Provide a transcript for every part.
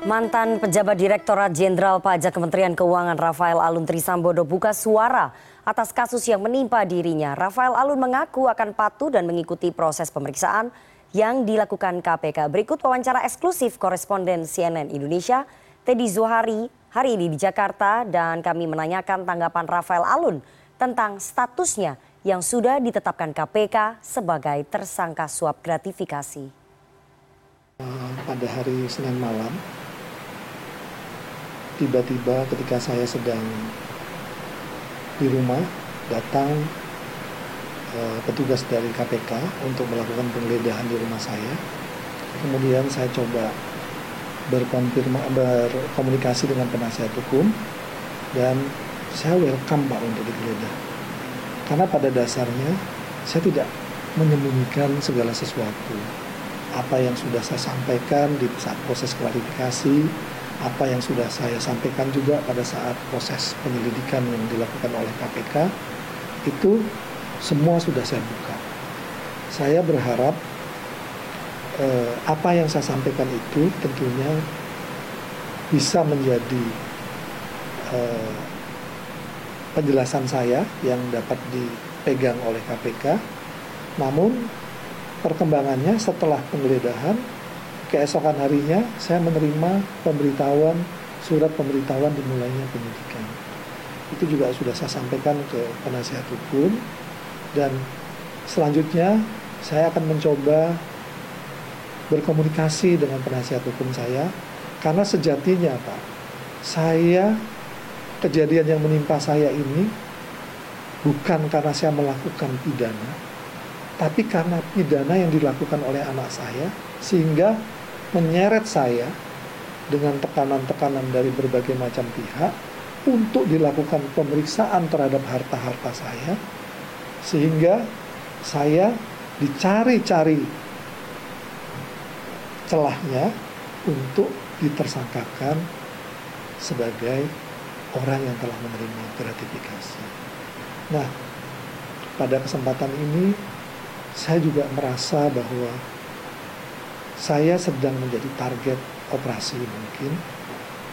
Mantan pejabat Direktorat Jenderal Pajak Kementerian Keuangan Rafael Alun Trisambodo buka suara atas kasus yang menimpa dirinya. Rafael Alun mengaku akan patuh dan mengikuti proses pemeriksaan yang dilakukan KPK. Berikut wawancara eksklusif koresponden CNN Indonesia, Teddy Zuhari, hari ini di Jakarta dan kami menanyakan tanggapan Rafael Alun tentang statusnya yang sudah ditetapkan KPK sebagai tersangka suap gratifikasi. Pada hari Senin malam, tiba-tiba ketika saya sedang di rumah datang uh, petugas dari KPK untuk melakukan penggeledahan di rumah saya. Kemudian saya coba berkomunikasi dengan penasihat hukum dan saya welcome Pak untuk digeledah. Karena pada dasarnya saya tidak menyembunyikan segala sesuatu. Apa yang sudah saya sampaikan di saat proses klarifikasi apa yang sudah saya sampaikan juga pada saat proses penyelidikan yang dilakukan oleh KPK itu semua sudah saya buka. Saya berharap eh, apa yang saya sampaikan itu tentunya bisa menjadi eh, penjelasan saya yang dapat dipegang oleh KPK. Namun perkembangannya setelah penggeledahan keesokan harinya saya menerima pemberitahuan surat pemberitahuan dimulainya penyidikan. Itu juga sudah saya sampaikan ke penasihat hukum dan selanjutnya saya akan mencoba berkomunikasi dengan penasihat hukum saya karena sejatinya Pak, saya kejadian yang menimpa saya ini bukan karena saya melakukan pidana, tapi karena pidana yang dilakukan oleh anak saya sehingga menyeret saya dengan tekanan-tekanan dari berbagai macam pihak untuk dilakukan pemeriksaan terhadap harta-harta saya sehingga saya dicari-cari celahnya untuk ditersangkakan sebagai orang yang telah menerima gratifikasi. Nah, pada kesempatan ini saya juga merasa bahwa saya sedang menjadi target operasi mungkin.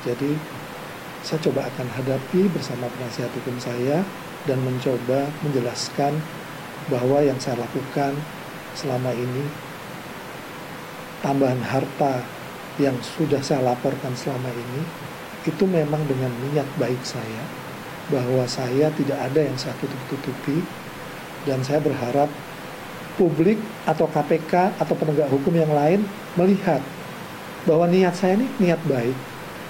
Jadi saya coba akan hadapi bersama penasihat hukum saya dan mencoba menjelaskan bahwa yang saya lakukan selama ini tambahan harta yang sudah saya laporkan selama ini itu memang dengan niat baik saya bahwa saya tidak ada yang saya tutup-tutupi dan saya berharap publik atau KPK atau penegak hukum yang lain melihat bahwa niat saya ini niat baik.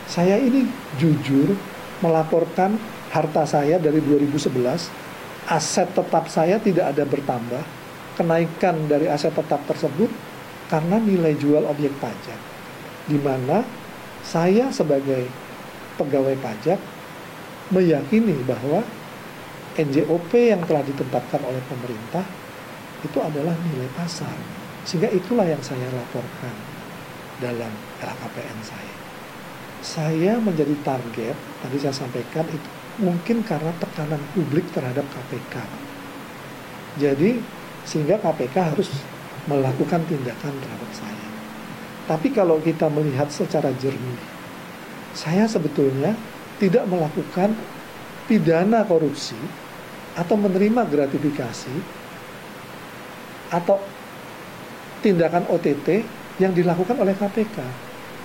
Saya ini jujur melaporkan harta saya dari 2011, aset tetap saya tidak ada bertambah. Kenaikan dari aset tetap tersebut karena nilai jual objek pajak. Di mana saya sebagai pegawai pajak meyakini bahwa NJOP yang telah ditetapkan oleh pemerintah itu adalah nilai pasar. Sehingga itulah yang saya laporkan dalam LHKPN saya. Saya menjadi target, tadi saya sampaikan itu mungkin karena tekanan publik terhadap KPK. Jadi sehingga KPK harus melakukan tindakan terhadap saya. Tapi kalau kita melihat secara jernih, saya sebetulnya tidak melakukan pidana korupsi atau menerima gratifikasi atau tindakan OTT yang dilakukan oleh KPK.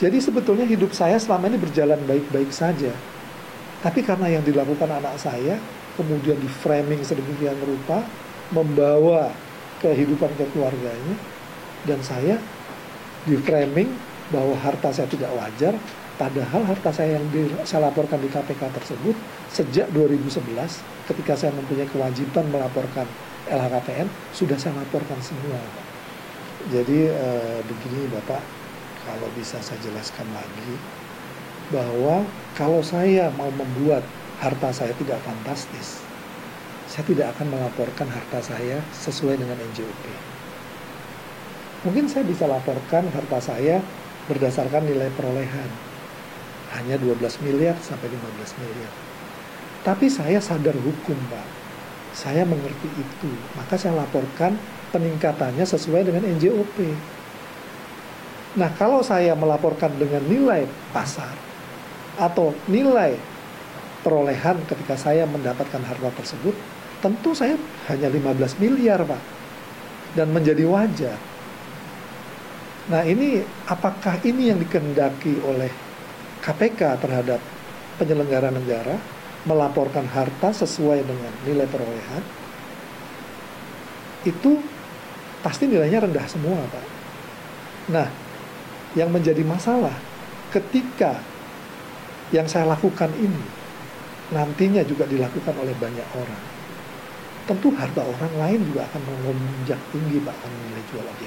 Jadi sebetulnya hidup saya selama ini berjalan baik-baik saja. Tapi karena yang dilakukan anak saya, kemudian di framing sedemikian rupa, membawa kehidupan keluarganya, dan saya di framing bahwa harta saya tidak wajar, padahal harta saya yang di, saya laporkan di KPK tersebut sejak 2011 ketika saya mempunyai kewajiban melaporkan LHKPN sudah saya laporkan semua. Jadi eh, begini Bapak, kalau bisa saya jelaskan lagi bahwa kalau saya mau membuat harta saya tidak fantastis, saya tidak akan melaporkan harta saya sesuai dengan NJOP. Mungkin saya bisa laporkan harta saya berdasarkan nilai perolehan. Hanya 12 miliar sampai 15 miliar. Tapi saya sadar hukum, Pak saya mengerti itu, maka saya laporkan peningkatannya sesuai dengan NJOP. Nah, kalau saya melaporkan dengan nilai pasar atau nilai perolehan ketika saya mendapatkan harta tersebut, tentu saya hanya 15 miliar, Pak. Dan menjadi wajar. Nah, ini apakah ini yang dikehendaki oleh KPK terhadap penyelenggara negara melaporkan harta sesuai dengan nilai perolehan? Itu pasti nilainya rendah semua, Pak. Nah, yang menjadi masalah ketika yang saya lakukan ini nantinya juga dilakukan oleh banyak orang. Tentu harta orang lain juga akan melonjak tinggi Pak nilai jual objek